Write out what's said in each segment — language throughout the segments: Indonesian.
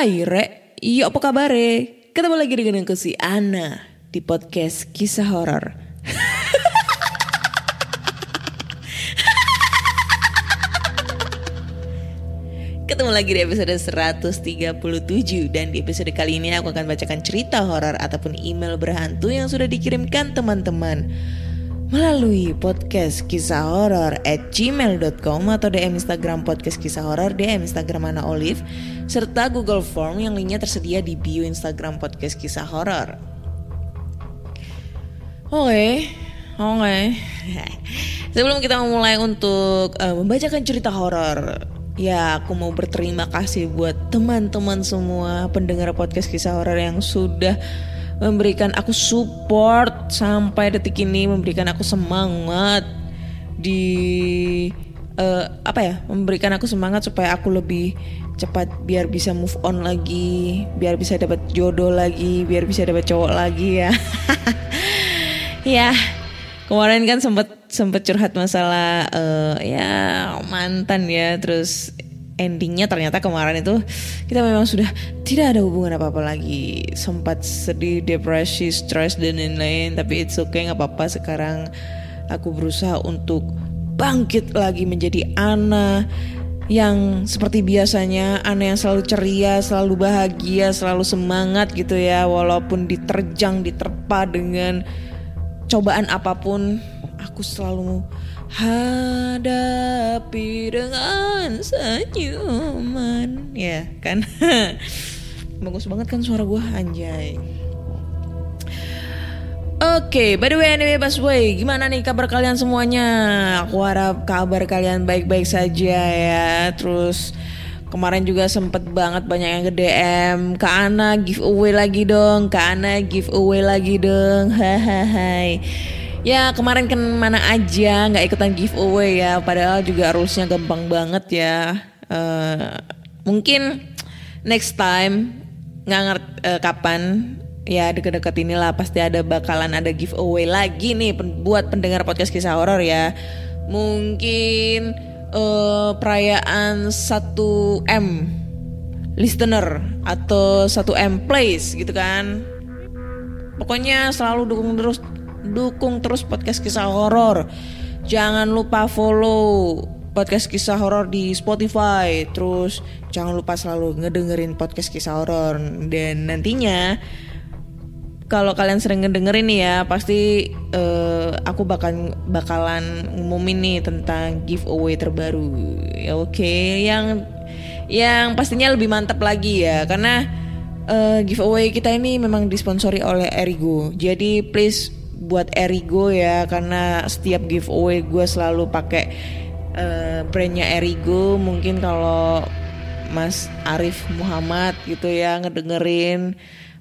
Hai Re, iya apa kabar Ketemu lagi dengan aku si Ana di podcast kisah horor. Ketemu lagi di episode 137 dan di episode kali ini aku akan bacakan cerita horor ataupun email berhantu yang sudah dikirimkan teman-teman melalui podcast kisah horor at gmail.com atau DM Instagram podcast kisah horor, DM Instagram Ana Olive, serta Google Form yang linknya tersedia di bio Instagram podcast kisah horor. Oke, oke. Sebelum kita memulai untuk eh, membacakan cerita horor, ya aku mau berterima kasih buat teman-teman semua pendengar podcast kisah horor yang sudah memberikan aku support sampai detik ini, memberikan aku semangat di eh, apa ya, memberikan aku semangat supaya aku lebih cepat biar bisa move on lagi, biar bisa dapat jodoh lagi, biar bisa dapat cowok lagi ya. ya kemarin kan sempet sempet curhat masalah eh, ya mantan ya terus endingnya ternyata kemarin itu kita memang sudah tidak ada hubungan apa apa lagi. Sempat sedih depresi stres dan lain-lain tapi it's okay nggak apa-apa. Sekarang aku berusaha untuk bangkit lagi menjadi Ana yang seperti biasanya Ana yang selalu ceria, selalu bahagia, selalu semangat gitu ya. Walaupun diterjang, diterpa dengan cobaan apa pun aku selalu hadapi dengan senyuman ya kan bagus banget kan suara gue anjay Oke, by the way, anyway, Busway, gimana nih kabar kalian semuanya? Aku harap kabar kalian baik-baik saja ya. Terus kemarin juga sempet banget banyak yang ke DM, Kak Ana giveaway lagi dong, Kak Ana giveaway lagi dong, hahaha. Ya kemarin kan mana aja nggak ikutan giveaway ya, padahal juga rulesnya gampang banget ya. Eh, mungkin next time nggak ngerti eh, kapan ya deket-deket inilah pasti ada bakalan ada giveaway lagi nih buat pendengar podcast kisah horor ya. Mungkin eh, perayaan 1M listener atau 1M plays gitu kan. Pokoknya selalu dukung terus dukung terus podcast kisah horor. Jangan lupa follow podcast kisah horor di Spotify. Terus jangan lupa selalu ngedengerin podcast kisah horor dan nantinya kalau kalian sering ngedengerin nih ya pasti eh, aku bakal bakalan ngumumin nih tentang giveaway terbaru ya oke yang yang pastinya lebih mantap lagi ya karena eh, giveaway kita ini memang disponsori oleh Erigo jadi please buat Erigo ya karena setiap giveaway gue selalu pakai eh, brandnya Erigo. Mungkin kalau Mas Arif Muhammad gitu ya ngedengerin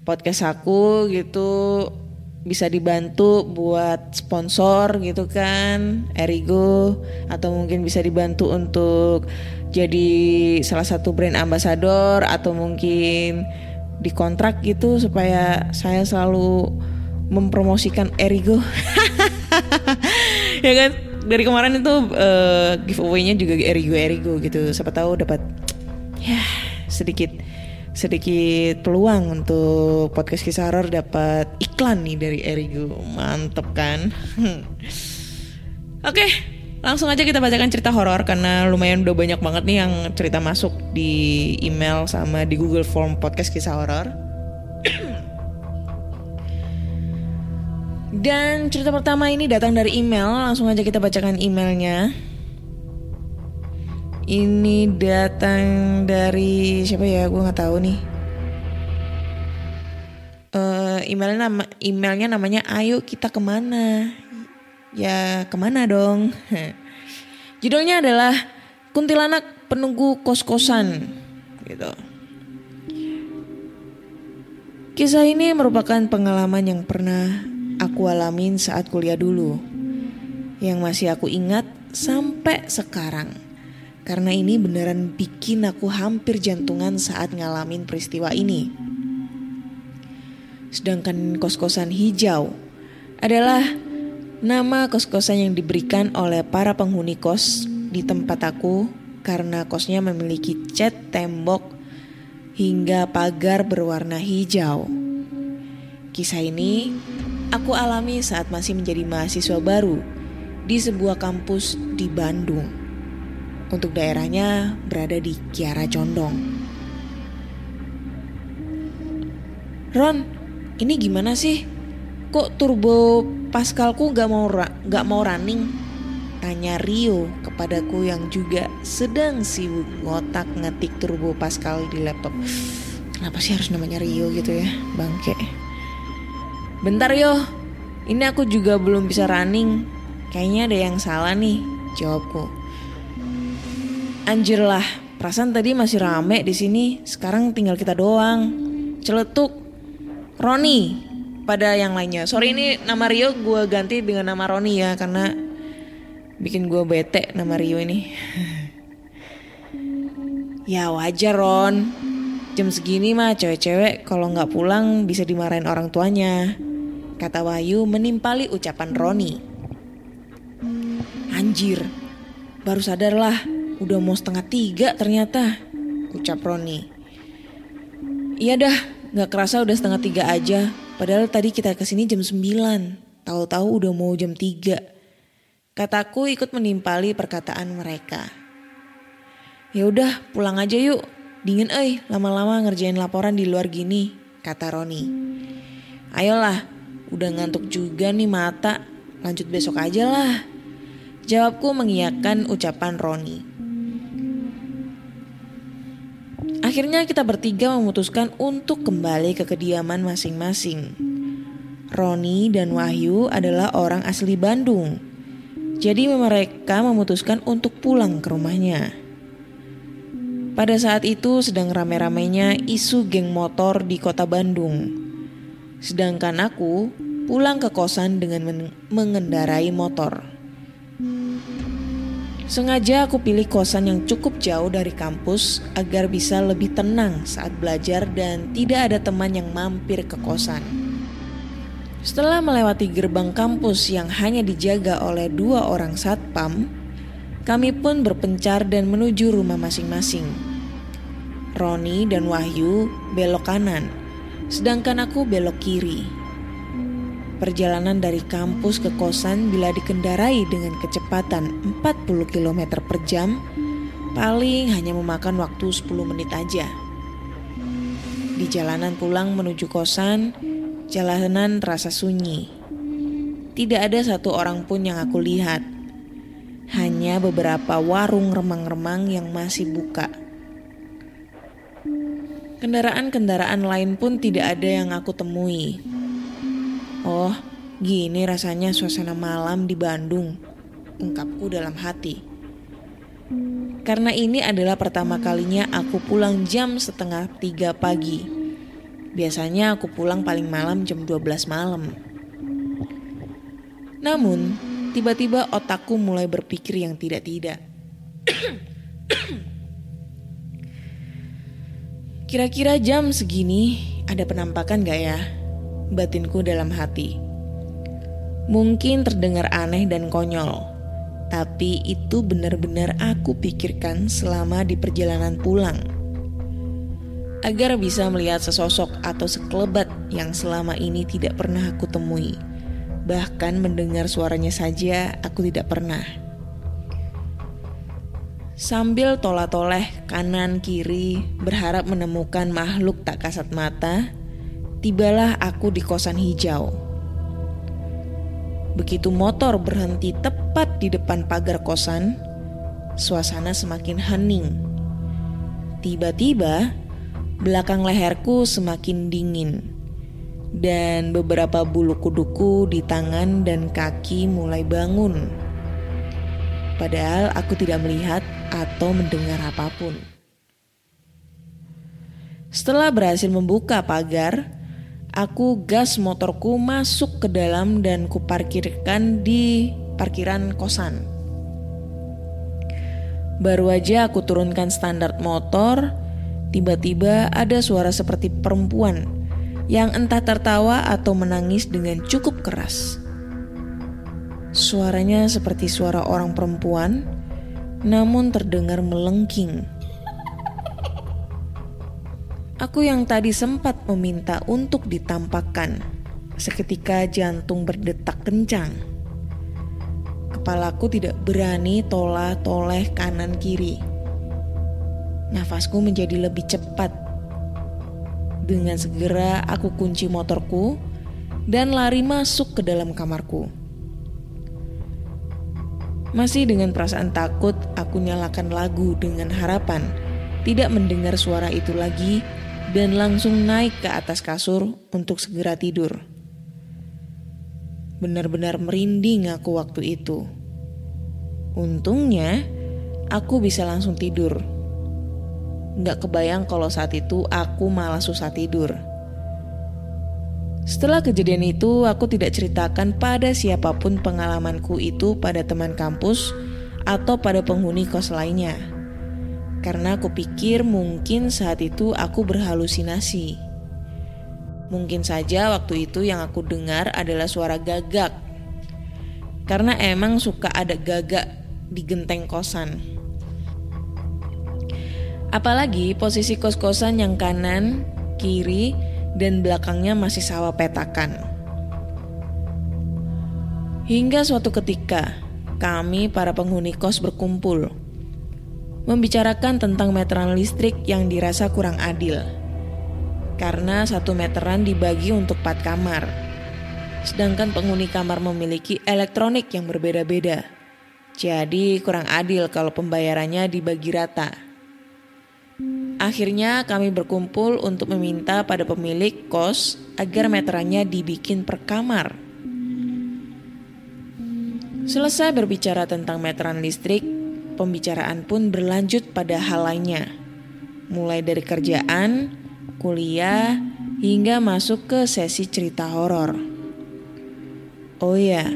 podcast aku gitu bisa dibantu buat sponsor gitu kan Erigo. Atau mungkin bisa dibantu untuk jadi salah satu brand ambassador atau mungkin dikontrak gitu supaya saya selalu mempromosikan Erigo. Ya kan? Dari kemarin itu eh, giveaway-nya juga Erigo Erigo gitu. Siapa tahu dapat ya sedikit sedikit peluang untuk podcast kisah horor dapat iklan nih dari Erigo. Mantep kan? Oke langsung aja kita bacakan cerita horor karena lumayan udah banyak banget nih yang cerita masuk di email sama di Google Form podcast kisah horor Dan cerita pertama ini datang dari email, langsung aja kita bacakan emailnya. Ini datang dari siapa ya? Gue nggak tahu nih. Eh, emailnya nama emailnya namanya Ayo kita ke mana? Ya ke mana dong? Judulnya adalah Kuntilanak penunggu kos-kosan gitu. Kisah ini merupakan pengalaman yang pernah aku alamin saat kuliah dulu. Yang masih aku ingat sampai sekarang. Karena ini beneran bikin aku hampir jantungan saat ngalamin peristiwa ini. Sedangkan kos-kosan hijau adalah nama kos-kosan yang diberikan oleh para penghuni kos di tempat aku karena kosnya memiliki cat tembok hingga pagar berwarna hijau. Kisah ini aku alami saat masih menjadi mahasiswa baru di sebuah kampus di Bandung. Untuk daerahnya berada di Kiara Condong. Ron, ini gimana sih? Kok turbo paskalku gak mau gak mau running? Tanya Rio kepadaku yang juga sedang sibuk ngotak ngetik turbo pascal di laptop. Kenapa sih harus namanya Rio gitu ya, bangke? Bentar yo, ini aku juga belum bisa running. Kayaknya ada yang salah nih, jawabku. Anjir lah, perasaan tadi masih rame di sini. Sekarang tinggal kita doang. Celetuk. Roni pada yang lainnya. Sorry ini nama Rio gue ganti dengan nama Roni ya karena bikin gue bete nama Rio ini. ya wajar Ron. Jam segini mah cewek-cewek kalau nggak pulang bisa dimarahin orang tuanya. Kata Wahyu menimpali ucapan Roni. Anjir, baru sadar lah udah mau setengah tiga ternyata. Ucap Roni. Iya dah, nggak kerasa udah setengah tiga aja. Padahal tadi kita ke sini jam 9. Tahu-tahu udah mau jam 3. Kataku ikut menimpali perkataan mereka. Ya udah, pulang aja yuk. Dingin euy, lama-lama ngerjain laporan di luar gini, kata Roni. Ayolah, udah ngantuk juga nih mata. Lanjut besok aja lah. Jawabku mengiyakan ucapan Roni. Akhirnya kita bertiga memutuskan untuk kembali ke kediaman masing-masing. Roni dan Wahyu adalah orang asli Bandung. Jadi mereka memutuskan untuk pulang ke rumahnya. Pada saat itu sedang rame-ramenya isu geng motor di kota Bandung. Sedangkan aku pulang ke kosan dengan men- mengendarai motor. Sengaja aku pilih kosan yang cukup jauh dari kampus agar bisa lebih tenang saat belajar dan tidak ada teman yang mampir ke kosan. Setelah melewati gerbang kampus yang hanya dijaga oleh dua orang satpam, kami pun berpencar dan menuju rumah masing-masing. Roni dan Wahyu belok kanan, sedangkan aku belok kiri. Perjalanan dari kampus ke kosan bila dikendarai dengan kecepatan 40 km per jam paling hanya memakan waktu 10 menit aja. Di jalanan pulang menuju kosan, jalanan terasa sunyi. Tidak ada satu orang pun yang aku lihat. Hanya beberapa warung remang-remang yang masih buka. Kendaraan-kendaraan lain pun tidak ada yang aku temui. Oh, gini rasanya suasana malam di Bandung, ungkapku dalam hati. Karena ini adalah pertama kalinya aku pulang jam setengah tiga pagi. Biasanya aku pulang paling malam jam 12 malam. Namun, tiba-tiba otakku mulai berpikir yang tidak-tidak. Kira-kira jam segini ada penampakan gak ya? Batinku dalam hati. Mungkin terdengar aneh dan konyol, tapi itu benar-benar aku pikirkan selama di perjalanan pulang. Agar bisa melihat sesosok atau sekelebat yang selama ini tidak pernah aku temui. Bahkan mendengar suaranya saja aku tidak pernah. Sambil tola-toleh kanan kiri berharap menemukan makhluk tak kasat mata, tibalah aku di kosan hijau. Begitu motor berhenti tepat di depan pagar kosan, suasana semakin hening. Tiba-tiba, belakang leherku semakin dingin, dan beberapa bulu kuduku di tangan dan kaki mulai bangun. Padahal aku tidak melihat atau mendengar apa pun. Setelah berhasil membuka pagar, Aku gas motorku masuk ke dalam dan kuparkirkan di parkiran kosan. Baru aja aku turunkan standar motor, tiba-tiba ada suara seperti perempuan yang entah tertawa atau menangis dengan cukup keras. Suaranya seperti suara orang perempuan, namun terdengar melengking. Aku yang tadi sempat meminta untuk ditampakkan, seketika jantung berdetak kencang. Kepalaku tidak berani tolah-toleh kanan kiri. Nafasku menjadi lebih cepat. Dengan segera aku kunci motorku dan lari masuk ke dalam kamarku. Masih dengan perasaan takut, aku nyalakan lagu dengan harapan tidak mendengar suara itu lagi dan langsung naik ke atas kasur untuk segera tidur. Benar-benar merinding aku waktu itu. Untungnya, aku bisa langsung tidur. Gak kebayang kalau saat itu aku malah susah tidur. Setelah kejadian itu, aku tidak ceritakan pada siapa pun pengalamanku itu pada teman kampus atau pada penghuni kos lainnya karena aku pikir mungkin saat itu aku berhalusinasi. Mungkin saja waktu itu yang aku dengar adalah suara gagak. Karena emang suka ada gagak di genteng kosan. Apalagi posisi kos-kosan yang kanan, kiri, dan belakangnya masih sawah petakan. Hingga suatu ketika, kami para penghuni kos berkumpul membicarakan tentang meteran listrik yang dirasa kurang adil. Karena satu meteran dibagi untuk empat kamar, sedangkan penghuni kamar memiliki elektronik yang berbeda-beda. Jadi kurang adil kalau pembayarannya dibagi rata. Akhirnya kami berkumpul untuk meminta pada pemilik kos agar meterannya dibikin per kamar. Selesai berbicara tentang meteran listrik, pembicaraan pun berlanjut pada hal lainnya, mulai dari kerjaan, kuliah, hingga masuk ke sesi cerita horor. Oh ya,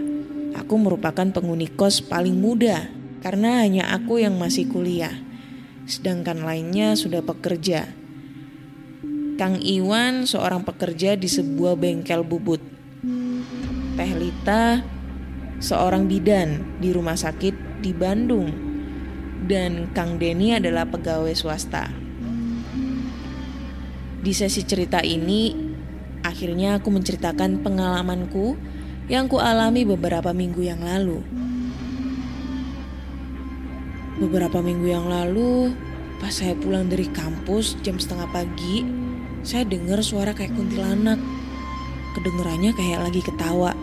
aku merupakan penghuni kos paling muda karena hanya aku yang masih kuliah, sedangkan lainnya sudah bekerja. Kang Iwan seorang pekerja di sebuah bengkel bubut. Teh Lita seorang bidan di rumah sakit di Bandung dan Kang Denny adalah pegawai swasta. Di sesi cerita ini, akhirnya aku menceritakan pengalamanku yang kualami beberapa minggu yang lalu. Beberapa minggu yang lalu, pas saya pulang dari kampus jam setengah pagi, saya dengar suara kayak kuntilanak. Kedengerannya kayak lagi ketawa.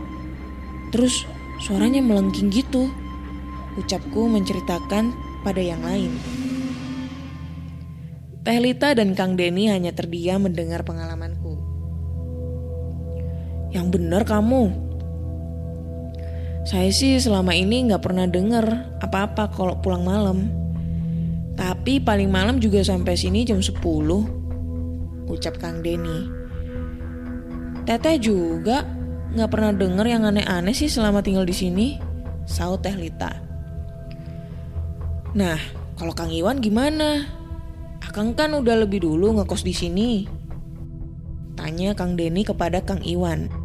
Terus suaranya melengking gitu. Ucapku menceritakan pada yang lain. Teh Lita dan Kang Denny hanya terdiam mendengar pengalamanku. Yang benar kamu. Saya sih selama ini nggak pernah dengar apa-apa kalau pulang malam. Tapi paling malam juga sampai sini jam 10. Ucap Kang Denny. Teteh juga nggak pernah denger yang aneh-aneh sih selama tinggal di sini. Saut Teh Lita. Nah, kalau Kang Iwan gimana? Akang kan udah lebih dulu ngekos di sini. Tanya Kang Denny kepada Kang Iwan.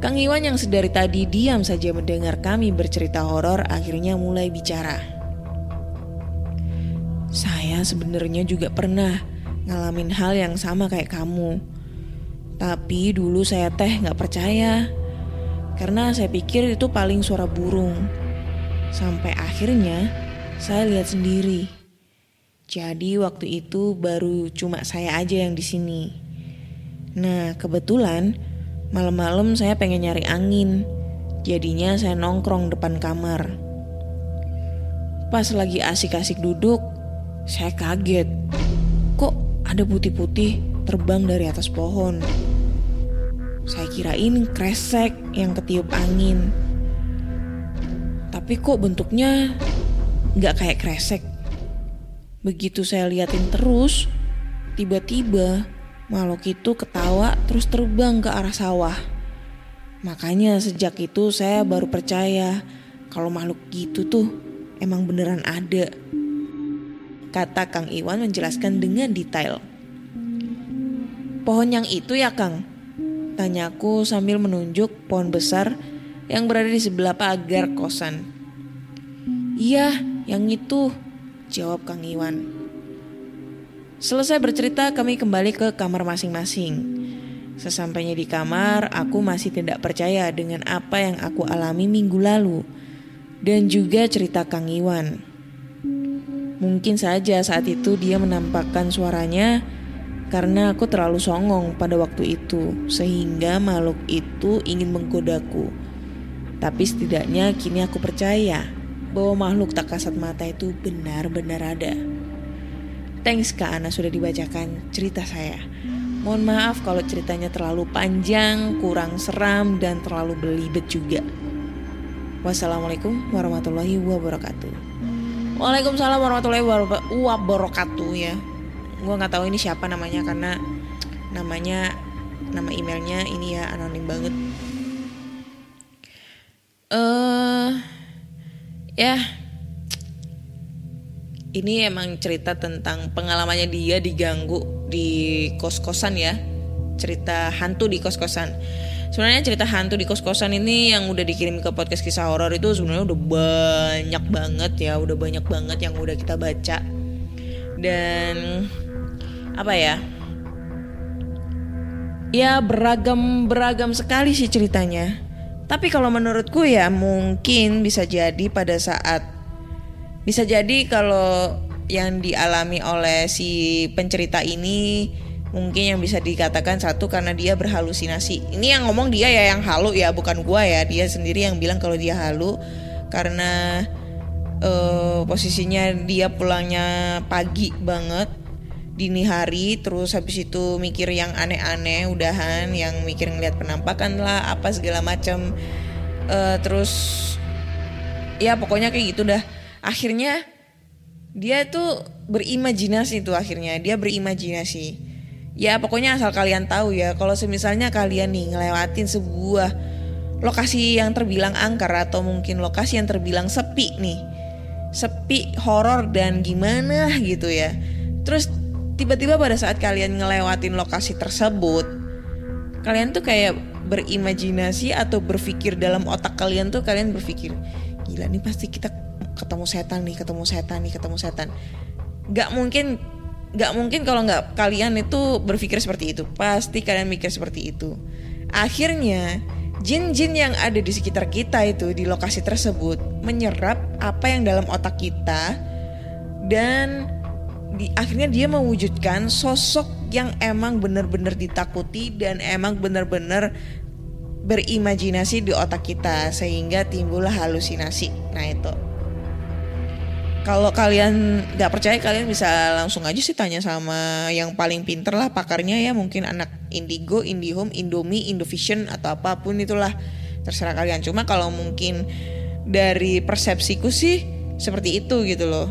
Kang Iwan yang sedari tadi diam saja mendengar kami bercerita horor akhirnya mulai bicara. Saya sebenarnya juga pernah ngalamin hal yang sama kayak kamu. Tapi dulu saya teh nggak percaya. Karena saya pikir itu paling suara burung. Sampai akhirnya saya lihat sendiri. Jadi waktu itu baru cuma saya aja yang di sini. Nah, kebetulan Malam-malam saya pengen nyari angin. Jadinya saya nongkrong depan kamar. Pas lagi asik-asik duduk, saya kaget. Kok ada putih-putih terbang dari atas pohon? Saya kirain kresek yang ketiup angin. Tapi kok bentuknya nggak kayak kresek. Begitu saya liatin terus, tiba-tiba makhluk itu ketawa terus terbang ke arah sawah. Makanya sejak itu saya baru percaya kalau makhluk gitu tuh emang beneran ada. Kata Kang Iwan menjelaskan dengan detail. Pohon yang itu ya Kang? Tanyaku sambil menunjuk pohon besar yang berada di sebelah pagar kosan. Iya, yang itu, jawab Kang Iwan. Selesai bercerita, kami kembali ke kamar masing-masing. Sesampainya di kamar, aku masih tidak percaya dengan apa yang aku alami minggu lalu, dan juga cerita Kang Iwan. Mungkin saja saat itu dia menampakkan suaranya karena aku terlalu songong pada waktu itu, sehingga makhluk itu ingin menggodaku. Tapi setidaknya kini aku percaya bahwa makhluk tak kasat mata itu benar-benar ada. Thanks Kak Ana sudah dibacakan cerita saya. Mohon maaf kalau ceritanya terlalu panjang, kurang seram, dan terlalu belibet juga. Wassalamualaikum warahmatullahi wabarakatuh. Waalaikumsalam warahmatullahi wabarakatuh ya gue nggak tahu ini siapa namanya karena namanya nama emailnya ini ya anonim banget eh uh, ya ini emang cerita tentang pengalamannya dia diganggu di kos-kosan ya. Cerita hantu di kos-kosan. Sebenarnya cerita hantu di kos-kosan ini yang udah dikirim ke podcast kisah horor itu sebenarnya udah banyak banget ya udah banyak banget yang udah kita baca. Dan apa ya? Ya beragam beragam sekali sih ceritanya. Tapi kalau menurutku ya mungkin bisa jadi pada saat bisa jadi kalau yang dialami oleh si pencerita ini mungkin yang bisa dikatakan satu karena dia berhalusinasi. Ini yang ngomong dia ya yang halu ya, bukan gua ya. Dia sendiri yang bilang kalau dia halu karena uh, posisinya dia pulangnya pagi banget dini hari terus habis itu mikir yang aneh-aneh udahan yang mikir ngeliat penampakan lah apa segala macam uh, terus ya pokoknya kayak gitu dah akhirnya dia tuh berimajinasi tuh akhirnya. Dia berimajinasi. Ya pokoknya asal kalian tahu ya kalau semisalnya kalian nih ngelewatin sebuah lokasi yang terbilang angker atau mungkin lokasi yang terbilang sepi nih sepi horor dan gimana gitu ya. Terus tiba-tiba pada saat kalian ngelewatin lokasi tersebut kalian tuh kayak berimajinasi atau berpikir dalam otak kalian tuh kalian berpikir gila nih pasti kita ketemu setan nih ketemu setan nih ketemu setan Gak mungkin gak mungkin kalau nggak kalian itu berpikir seperti itu pasti kalian mikir seperti itu akhirnya jin-jin yang ada di sekitar kita itu di lokasi tersebut menyerap apa yang dalam otak kita dan di akhirnya dia mewujudkan sosok yang emang benar-benar ditakuti dan emang benar-benar berimajinasi di otak kita sehingga timbullah halusinasi. Nah itu. Kalau kalian nggak percaya kalian bisa langsung aja sih tanya sama yang paling pinter lah pakarnya ya. Mungkin anak Indigo, Indihome, Indomie, Indovision atau apa pun itulah. Terserah kalian. Cuma kalau mungkin dari persepsiku sih seperti itu gitu loh.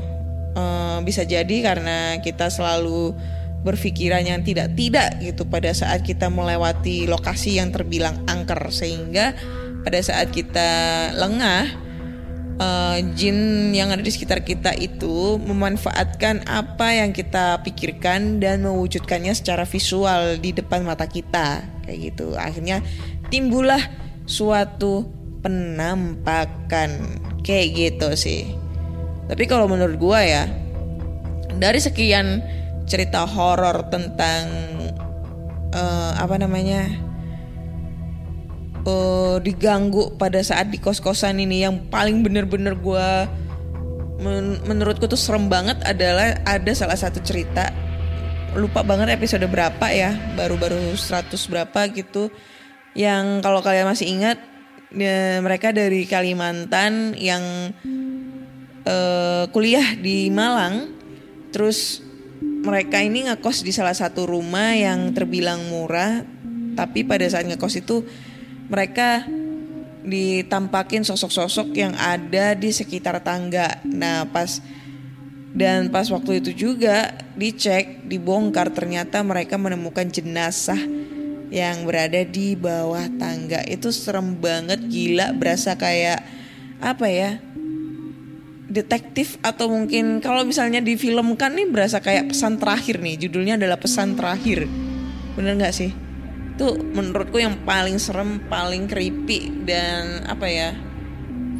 Uh, bisa jadi karena kita selalu berpikiran yang tidak-tidak gitu pada saat kita melewati lokasi yang terbilang angker. Sehingga pada saat kita lengah uh, jin yang ada di sekitar kita itu memanfaatkan apa yang kita pikirkan dan mewujudkannya secara visual di depan mata kita. Kayak gitu. Akhirnya timbullah suatu penampakan. Kayak gitu sih. Tapi kalau menurut gue ya dari sekian cerita horor tentang uh, apa namanya uh, diganggu pada saat di kos-kosan ini. Yang paling bener-bener gue men menurutku tuh serem banget adalah ada salah satu cerita. Lupa banget episode berapa ya baru-baru 100 berapa gitu. Yang kalau kalian masih ingat ya, mereka dari Kalimantan yang eh, kuliah di Malang. Terus mereka ini ngekos di salah satu rumah yang terbilang murah. Tapi pada saat ngekos itu mereka ditampakin sosok-sosok yang ada di sekitar tangga. Nah, pas dan pas waktu itu juga dicek, dibongkar ternyata mereka menemukan jenazah yang berada di bawah tangga. Itu serem banget, gila, berasa kayak apa ya? Detektif atau mungkin kalau misalnya difilmkan nih berasa kayak pesan terakhir nih. Judulnya adalah pesan terakhir. Bener nggak sih? Itu menurutku yang paling serem, paling creepy dan apa ya?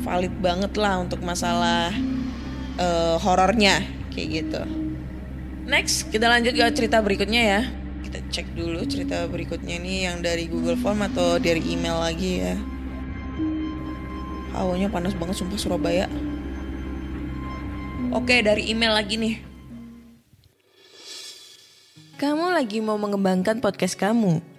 Valid banget lah untuk masalah uh, horornya kayak gitu. Next, kita lanjut ke cerita berikutnya ya. Kita cek dulu cerita berikutnya nih yang dari Google Form atau dari email lagi ya. Hawanya panas banget sumpah Surabaya. Oke, dari email lagi nih. Kamu lagi mau mengembangkan podcast kamu,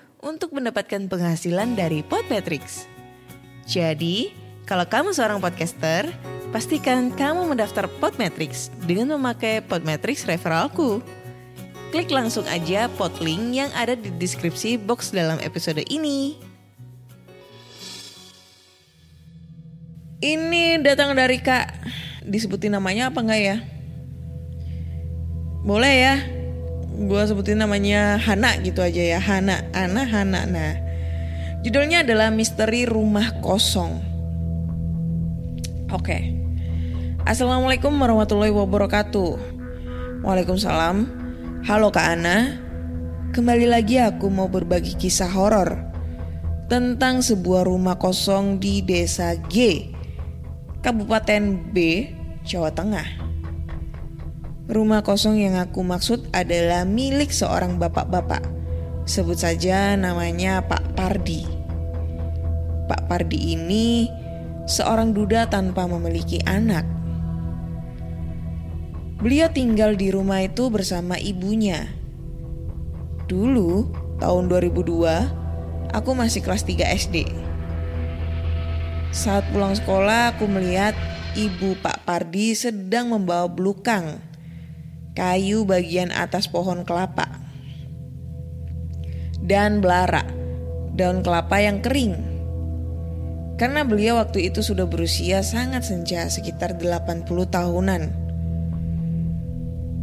untuk mendapatkan penghasilan dari Podmetrics. Jadi, kalau kamu seorang podcaster, pastikan kamu mendaftar Podmetrics dengan memakai Podmetrics referralku. Klik langsung aja podlink yang ada di deskripsi box dalam episode ini. Ini datang dari Kak. Disebutin namanya apa enggak ya? Boleh ya? Gue sebutin namanya Hana gitu aja ya. Hana, Ana, Hana. Nah, judulnya adalah Misteri Rumah Kosong. Oke. Assalamualaikum warahmatullahi wabarakatuh. Waalaikumsalam. Halo Kak Ana. Kembali lagi aku mau berbagi kisah horor tentang sebuah rumah kosong di desa G, Kabupaten B, Jawa Tengah. Rumah kosong yang aku maksud adalah milik seorang bapak-bapak. Sebut saja namanya Pak Pardi. Pak Pardi ini seorang duda tanpa memiliki anak. Beliau tinggal di rumah itu bersama ibunya. Dulu, tahun 2002, aku masih kelas 3 SD. Saat pulang sekolah, aku melihat ibu Pak Pardi sedang membawa belukang kayu bagian atas pohon kelapa dan belara daun kelapa yang kering. Karena beliau waktu itu sudah berusia sangat senja, sekitar 80 tahunan.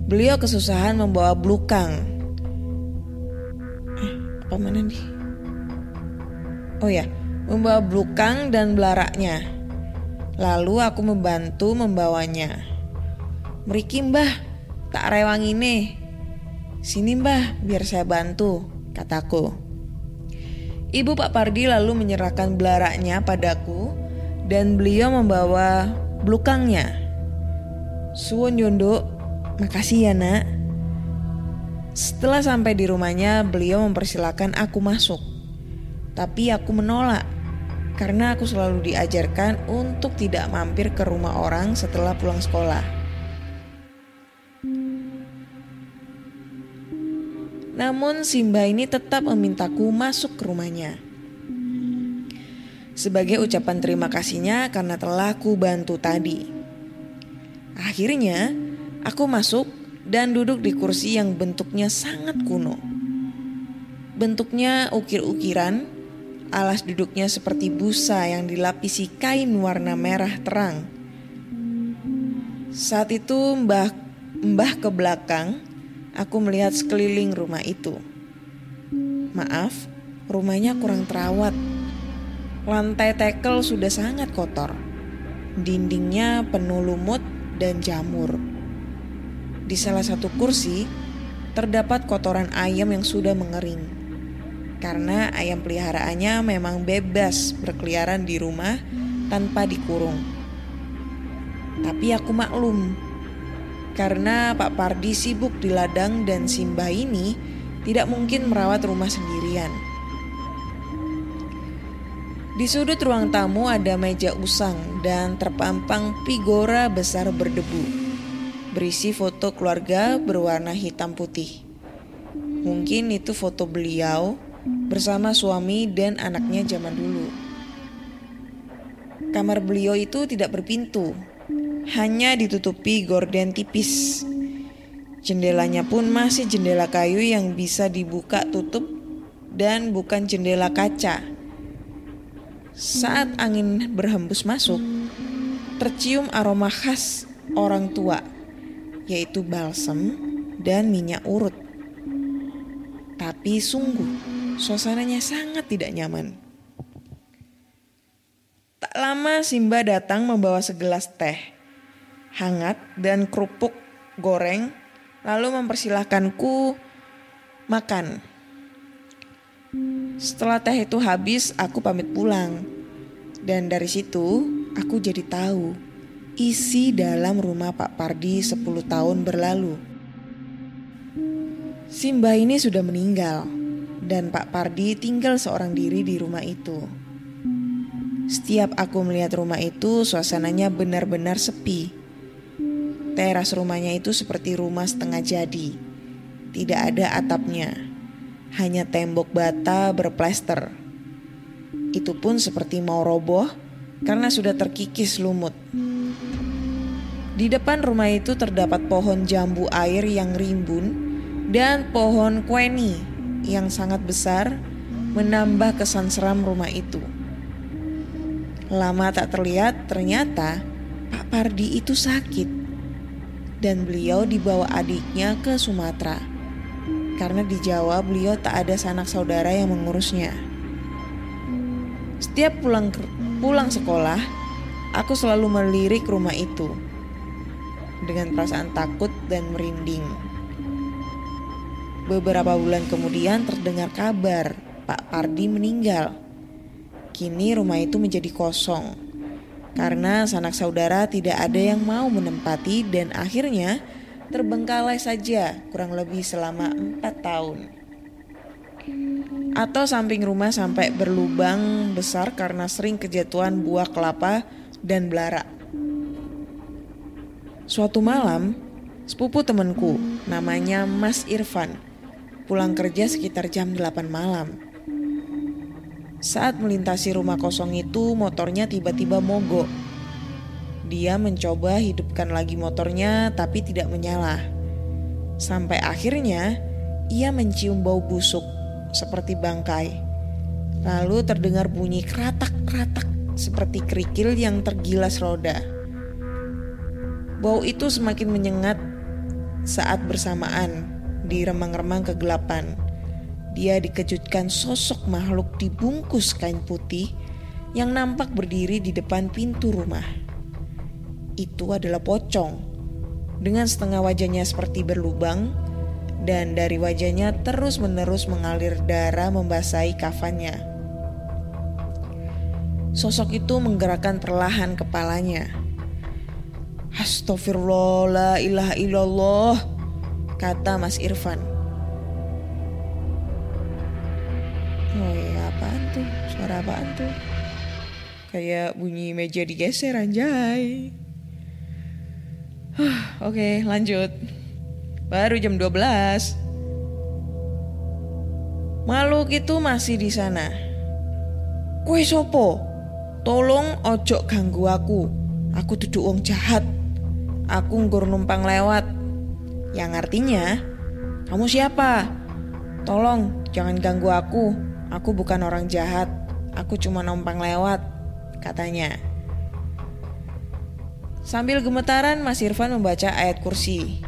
Beliau kesusahan membawa belukang. Eh, apa mana nih? Oh ya, membawa belukang dan belaraknya. Lalu aku membantu membawanya. Meriki mbah, tak rewang ini. Sini mbah, biar saya bantu, kataku. Ibu Pak Pardi lalu menyerahkan belaraknya padaku dan beliau membawa belukangnya. Suwon Yondo, makasih ya nak. Setelah sampai di rumahnya, beliau mempersilahkan aku masuk. Tapi aku menolak karena aku selalu diajarkan untuk tidak mampir ke rumah orang setelah pulang sekolah. Namun Simba ini tetap memintaku masuk ke rumahnya. Sebagai ucapan terima kasihnya karena telah ku bantu tadi. Akhirnya, aku masuk dan duduk di kursi yang bentuknya sangat kuno. Bentuknya ukir-ukiran, Alas duduknya seperti busa yang dilapisi kain warna merah terang. Saat itu mbah mbah ke belakang, aku melihat sekeliling rumah itu. Maaf, rumahnya kurang terawat. Lantai tekel sudah sangat kotor. Dindingnya penuh lumut dan jamur. Di salah satu kursi terdapat kotoran ayam yang sudah mengering karena ayam peliharaannya memang bebas berkeliaran di rumah tanpa dikurung. Tapi aku maklum, karena Pak Pardi sibuk di ladang dan Simba ini tidak mungkin merawat rumah sendirian. Di sudut ruang tamu ada meja usang dan terpampang figura besar berdebu, berisi foto keluarga berwarna hitam putih. Mungkin itu foto beliau bersama suami dan anaknya zaman dulu. Kamar beliau itu tidak berpintu, hanya ditutupi gorden tipis. Jendelanya pun masih jendela kayu yang bisa dibuka tutup dan bukan jendela kaca. Saat angin berhembus masuk, tercium aroma khas orang tua, yaitu balsam dan minyak urut. Tapi sungguh Suasananya sangat tidak nyaman. Tak lama Simba datang membawa segelas teh hangat dan kerupuk goreng lalu mempersilahkanku makan. Setelah teh itu habis, aku pamit pulang. Dan dari situ, aku jadi tahu isi dalam rumah Pak Pardi 10 tahun berlalu. Simba ini sudah meninggal dan Pak Pardi tinggal seorang diri di rumah itu. Setiap aku melihat rumah itu, suasananya benar-benar sepi. Teras rumahnya itu seperti rumah setengah jadi. Tidak ada atapnya, hanya tembok bata berplester. Itu pun seperti mau roboh karena sudah terkikis lumut. Di depan rumah itu terdapat pohon jambu air yang rimbun dan pohon kueni yang sangat besar menambah kesan seram rumah itu. Lama tak terlihat, ternyata Pak Pardi itu sakit dan beliau dibawa adiknya ke Sumatera. Karena di Jawa beliau tak ada sanak saudara yang mengurusnya. Setiap pulang pulang sekolah, aku selalu melirik rumah itu dengan perasaan takut dan merinding. Beberapa bulan kemudian terdengar kabar Pak Pardi meninggal. Kini rumah itu menjadi kosong karena sanak saudara tidak ada yang mau menempati dan akhirnya terbengkalai saja kurang lebih selama empat tahun. Atau samping rumah sampai berlubang besar karena sering kejatuhan buah kelapa dan belara. Suatu malam, sepupu temanku namanya Mas Irfan pulang kerja sekitar jam 8 malam. Saat melintasi rumah kosong itu, motornya tiba-tiba mogok. Dia mencoba hidupkan lagi motornya, tapi tidak menyala. Sampai akhirnya ia mencium bau busuk seperti bangkai. Lalu terdengar bunyi keratak-keratak seperti kerikil yang tergilas roda. Bau itu semakin menyengat saat bersamaan di remang-remang kegelapan. Dia dikejutkan sosok makhluk dibungkus kain putih yang nampak berdiri di depan pintu rumah. Itu adalah pocong dengan setengah wajahnya seperti berlubang dan dari wajahnya terus-menerus mengalir darah membasahi kafannya. Sosok itu menggerakkan perlahan kepalanya. Astagfirullah, la ilaha kata Mas Irfan. Apaan tuh? Kayak bunyi meja digeser anjay. Oke okay, lanjut. Baru jam 12. Makhluk itu masih di sana. Kue sopo? Tolong ojo ganggu aku. Aku duduk wong jahat. Aku nggur numpang lewat yang artinya, "Kamu siapa? Tolong jangan ganggu aku. Aku bukan orang jahat. Aku cuma numpang lewat, katanya. Sambil gemetaran, Mas Irfan membaca ayat kursi.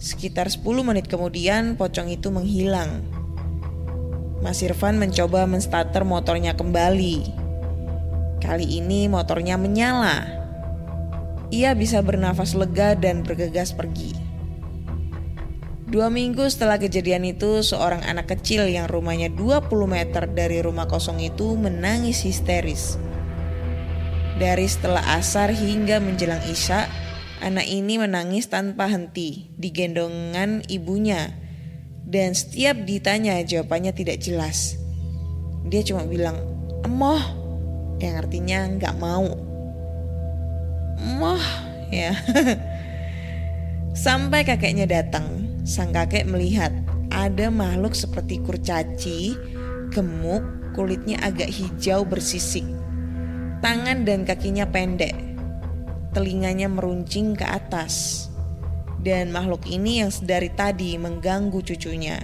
Sekitar 10 menit kemudian, pocong itu menghilang. Mas Irfan mencoba menstarter motornya kembali. Kali ini motornya menyala. Ia bisa bernafas lega dan bergegas pergi. Dua minggu setelah kejadian itu, seorang anak kecil yang rumahnya 20 meter dari rumah kosong itu menangis histeris. Dari setelah asar hingga menjelang isya, anak ini menangis tanpa henti di gendongan ibunya. Dan setiap ditanya jawabannya tidak jelas. Dia cuma bilang, emoh, yang artinya nggak mau. Emoh, ya. Sampai kakeknya datang, sang kakek melihat ada makhluk seperti kurcaci, gemuk, kulitnya agak hijau bersisik Tangan dan kakinya pendek, telinganya meruncing ke atas, dan makhluk ini yang sedari tadi mengganggu cucunya.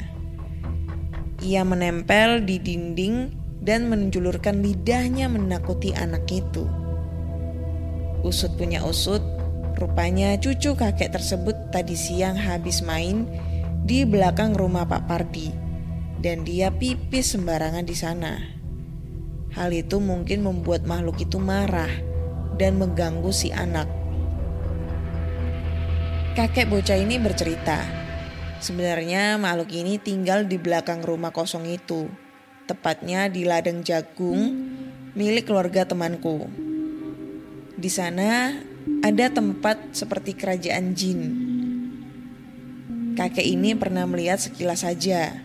Ia menempel di dinding dan menjulurkan lidahnya menakuti anak itu. Usut punya usut, rupanya cucu kakek tersebut tadi siang habis main di belakang rumah Pak Pardi dan dia pipis sembarangan di sana. Hal itu mungkin membuat makhluk itu marah dan mengganggu si anak. Kakek bocah ini bercerita, sebenarnya makhluk ini tinggal di belakang rumah kosong itu, tepatnya di ladang jagung milik keluarga temanku. Di sana ada tempat seperti kerajaan jin. Kakek ini pernah melihat sekilas saja.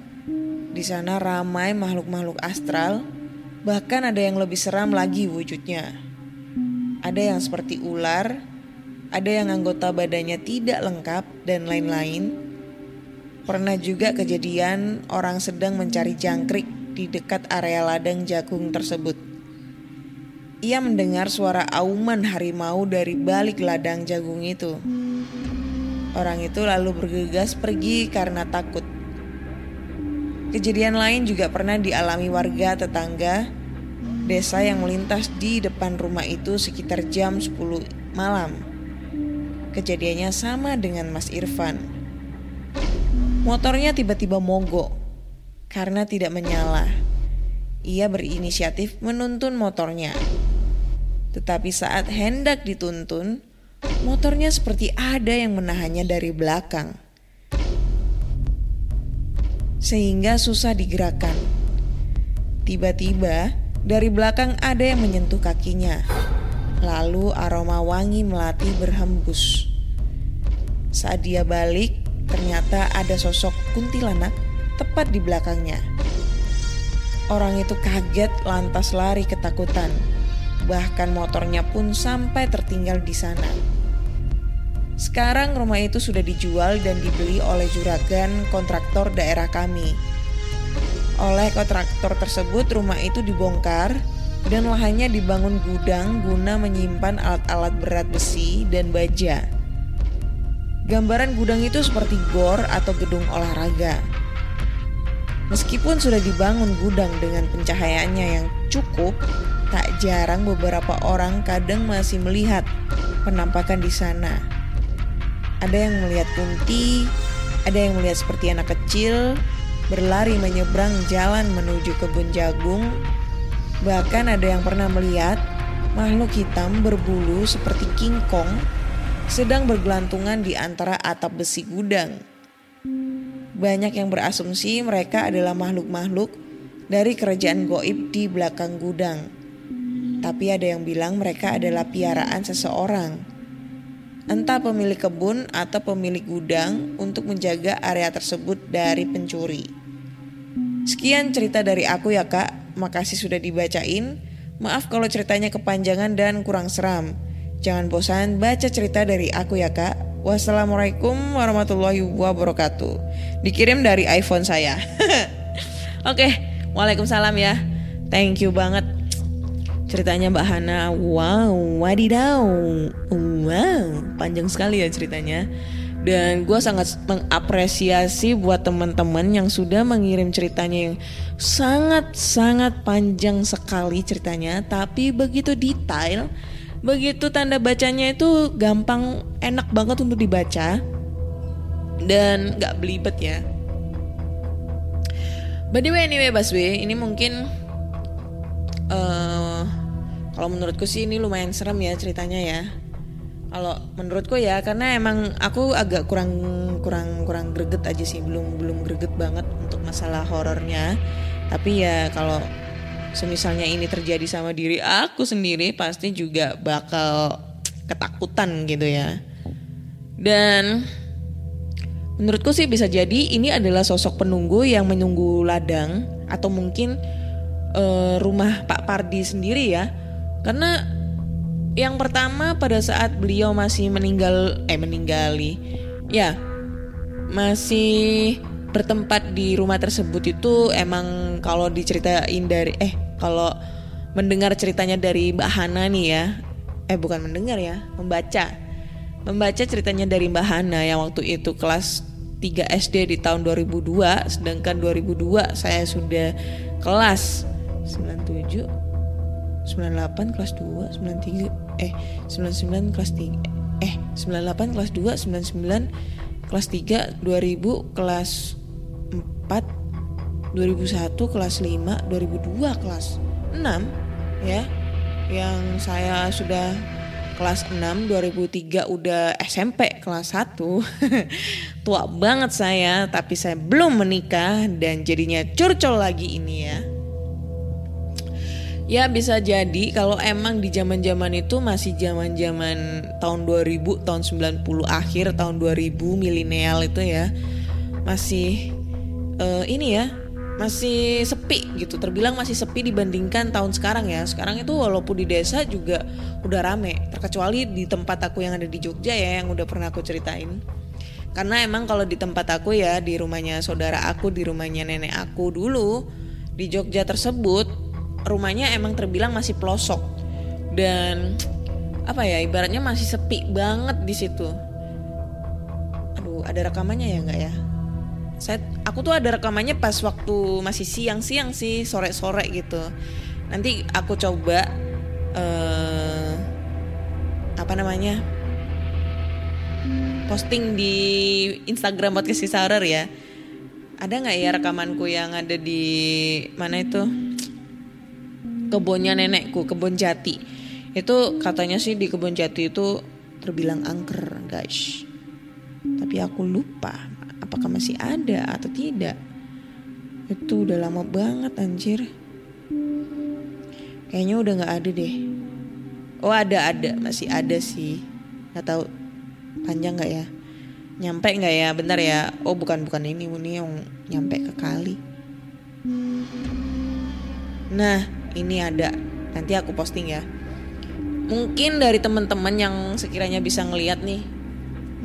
Di sana ramai makhluk-makhluk astral Bahkan ada yang lebih seram lagi wujudnya. Ada yang seperti ular, ada yang anggota badannya tidak lengkap, dan lain-lain. Pernah juga kejadian orang sedang mencari jangkrik di dekat area ladang jagung tersebut. Ia mendengar suara auman harimau dari balik ladang jagung itu. Orang itu lalu bergegas pergi karena takut. Kejadian lain juga pernah dialami warga tetangga desa yang melintas di depan rumah itu sekitar jam 10 malam. Kejadiannya sama dengan Mas Irfan. Motornya tiba-tiba mogok karena tidak menyala. Ia berinisiatif menuntun motornya. Tetapi saat hendak dituntun, motornya seperti ada yang menahannya dari belakang sehingga susah digerakkan. Tiba-tiba dari belakang ada yang menyentuh kakinya. Lalu aroma wangi melati berhembus. Saat dia balik, ternyata ada sosok kuntilanak tepat di belakangnya. Orang itu kaget lantas lari ketakutan. Bahkan motornya pun sampai tertinggal di sana. Sekarang rumah itu sudah dijual dan dibeli oleh juragan kontraktor daerah kami. Oleh kontraktor tersebut rumah itu dibongkar dan lahannya dibangun gudang guna menyimpan alat-alat berat besi dan baja. Gambaran gudang itu seperti gor atau gedung olahraga. Meskipun sudah dibangun gudang dengan pencahayaannya yang cukup, tak jarang beberapa orang kadang masih melihat penampakan di sana. Ada yang melihat Kunti, ada yang melihat seperti anak kecil berlari menyeberang jalan menuju kebun jagung. Bahkan ada yang pernah melihat makhluk hitam berbulu seperti King Kong sedang bergelantungan di antara atap besi gudang. Banyak yang berasumsi mereka adalah makhluk-makhluk dari kerajaan goib di belakang gudang. Tapi ada yang bilang mereka adalah piaraan seseorang entah pemilik kebun atau pemilik gudang untuk menjaga area tersebut dari pencuri. Sekian cerita dari aku ya kak, makasih sudah dibacain. Maaf kalau ceritanya kepanjangan dan kurang seram. Jangan bosan baca cerita dari aku ya kak. Wassalamualaikum warahmatullahi wabarakatuh. Dikirim dari iPhone saya. Oke, waalaikumsalam ya. Thank you banget ceritanya Mbak Hana wow wadidaw. Wow panjang sekali ya ceritanya. Dan gue sangat mengapresiasi buat teman-teman yang sudah mengirim ceritanya yang sangat-sangat panjang sekali ceritanya, tapi begitu detail, begitu tanda bacanya itu gampang, enak banget untuk dibaca. Dan gak belibet ya. By the way, anyway, Baswe, ini mungkin eh kalau menurutku sih ini lumayan serem ya ceritanya ya. Kalau menurutku ya karena emang aku agak kurang kurang kurang greget aja sih belum belum greget banget untuk masalah horornya. Tapi ya kalau semisalnya ini terjadi sama diri aku sendiri pasti juga bakal ketakutan gitu ya. Dan menurutku sih bisa jadi ini adalah sosok penunggu yang menunggu ladang atau mungkin eh, rumah Pak Pardi sendiri ya. Karena yang pertama pada saat beliau masih meninggal eh meninggali ya masih bertempat di rumah tersebut itu emang kalau diceritain dari eh kalau mendengar ceritanya dari Mbak Hana nih ya eh bukan mendengar ya membaca. Membaca ceritanya dari Mbak Hana yang waktu itu kelas 3 SD di tahun 2002 sedangkan 2002 saya sudah kelas 97 98 kelas 2 93 eh 99 kelas 3 eh 98 kelas 2 99 kelas 3 2000 kelas 4 2001 kelas 5 2002 kelas 6 ya. Yang saya sudah kelas 6 2003 udah SMP kelas 1 tua banget saya tapi saya belum menikah dan jadinya curcol lagi ini ya Ya bisa jadi kalau emang di zaman-zaman itu masih zaman-zaman tahun 2000, tahun 90 akhir, tahun 2000 milenial itu ya. Masih eh, ini ya, masih sepi gitu. Terbilang masih sepi dibandingkan tahun sekarang ya. Sekarang itu walaupun di desa juga udah rame. Terkecuali di tempat aku yang ada di Jogja ya yang udah pernah aku ceritain. Karena emang kalau di tempat aku ya, di rumahnya saudara aku, di rumahnya nenek aku dulu di Jogja tersebut rumahnya emang terbilang masih pelosok dan apa ya ibaratnya masih sepi banget di situ. Aduh, ada rekamannya ya nggak ya? Saya aku tuh ada rekamannya pas waktu masih siang-siang sih, sore-sore gitu. Nanti aku coba eh apa namanya? posting di Instagram podcast Kisah Horror ya. Ada nggak ya rekamanku yang ada di mana itu? Kebunnya nenekku, kebun jati. Itu katanya sih di kebun jati itu terbilang angker, guys. Tapi aku lupa apakah masih ada atau tidak. Itu udah lama banget anjir. Kayaknya udah nggak ada deh. Oh ada ada masih ada sih. Nggak tahu panjang nggak ya? Nyampe nggak ya? Bentar ya. Oh bukan bukan ini ini yang nyampe ke kali. Nah ini ada. Nanti aku posting ya. Mungkin dari teman-teman yang sekiranya bisa ngeliat nih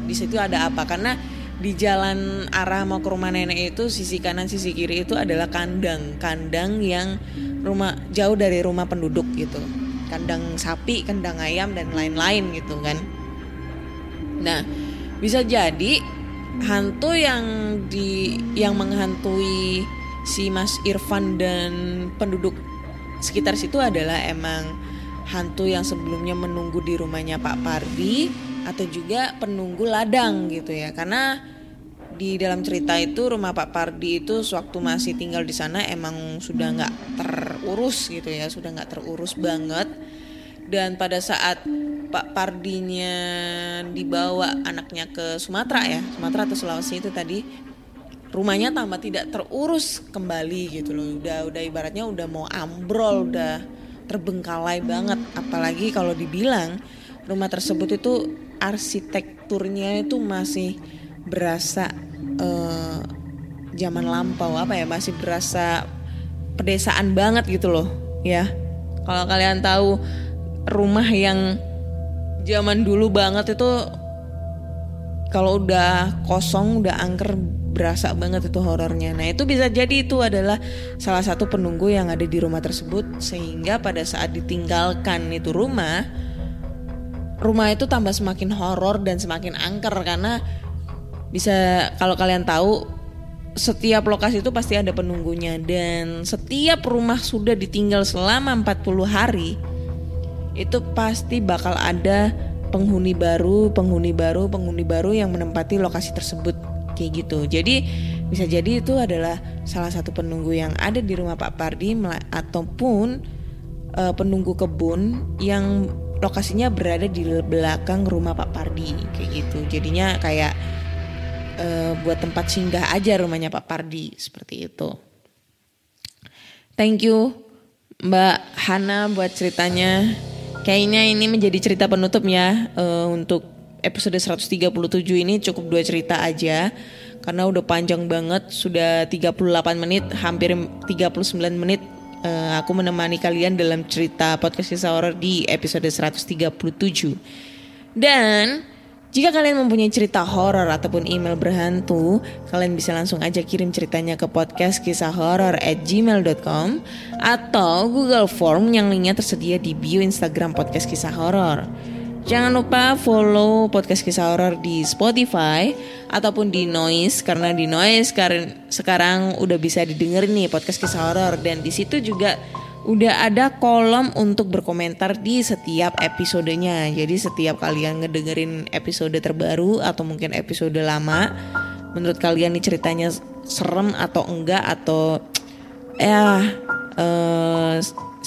di situ ada apa? Karena di jalan arah mau ke rumah nenek itu sisi kanan sisi kiri itu adalah kandang. Kandang yang rumah jauh dari rumah penduduk gitu. Kandang sapi kandang ayam dan lain-lain gitu kan. Nah bisa jadi hantu yang di yang menghantui si Mas Irfan dan penduduk sekitar situ adalah emang hantu yang sebelumnya menunggu di rumahnya Pak Pardi atau juga penunggu ladang gitu ya. Karena di dalam cerita itu rumah Pak Pardi itu sewaktu masih tinggal di sana emang sudah nggak terurus gitu ya sudah nggak terurus banget. Dan pada saat Pak Pardinya dibawa anaknya ke Sumatera ya Sumatera atau Sulawesi itu tadi rumahnya tambah tidak terurus kembali gitu loh. Udah udah ibaratnya udah mau ambrol udah terbengkalai banget. Apalagi kalau dibilang rumah tersebut itu arsitekturnya itu masih berasa eh, zaman lampau apa ya masih berasa pedesaan banget gitu loh ya. Kalau kalian tahu rumah yang zaman dulu banget itu kalau udah kosong udah angker berasa banget itu horornya. Nah itu bisa jadi itu adalah salah satu penunggu yang ada di rumah tersebut sehingga pada saat ditinggalkan itu rumah, rumah itu tambah semakin horor dan semakin angker karena bisa kalau kalian tahu setiap lokasi itu pasti ada penunggunya dan setiap rumah sudah ditinggal selama 40 hari itu pasti bakal ada penghuni baru, penghuni baru, penghuni baru yang menempati lokasi tersebut kayak gitu. Jadi bisa jadi itu adalah salah satu penunggu yang ada di rumah Pak Pardi ataupun uh, penunggu kebun yang lokasinya berada di belakang rumah Pak Pardi kayak gitu. Jadinya kayak uh, buat tempat singgah aja rumahnya Pak Pardi seperti itu. Thank you Mbak Hana buat ceritanya. Kayaknya ini menjadi cerita penutup ya uh, untuk episode 137 ini cukup dua cerita aja karena udah panjang banget sudah 38 menit hampir 39 menit uh, aku menemani kalian dalam cerita podcast kisah horor di episode 137 dan jika kalian mempunyai cerita horor ataupun email berhantu, kalian bisa langsung aja kirim ceritanya ke podcast kisah horor at gmail.com atau Google Form yang linknya tersedia di bio Instagram podcast kisah horor. Jangan lupa follow podcast kisah horor di Spotify ataupun di Noise karena di Noise sekarang udah bisa didengar nih podcast kisah horor dan di situ juga udah ada kolom untuk berkomentar di setiap episodenya. Jadi setiap kalian ngedengerin episode terbaru atau mungkin episode lama, menurut kalian nih ceritanya serem atau enggak atau ya uh,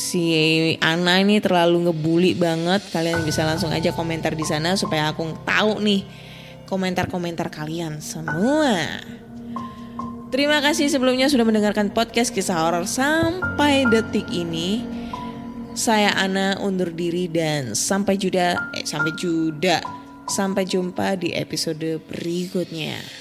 si Ana ini terlalu ngebully banget, kalian bisa langsung aja komentar di sana supaya aku tahu nih komentar-komentar kalian semua. Terima kasih sebelumnya sudah mendengarkan podcast kisah horor sampai detik ini. Saya Ana undur diri dan sampai juda eh sampai juda. Sampai jumpa di episode berikutnya.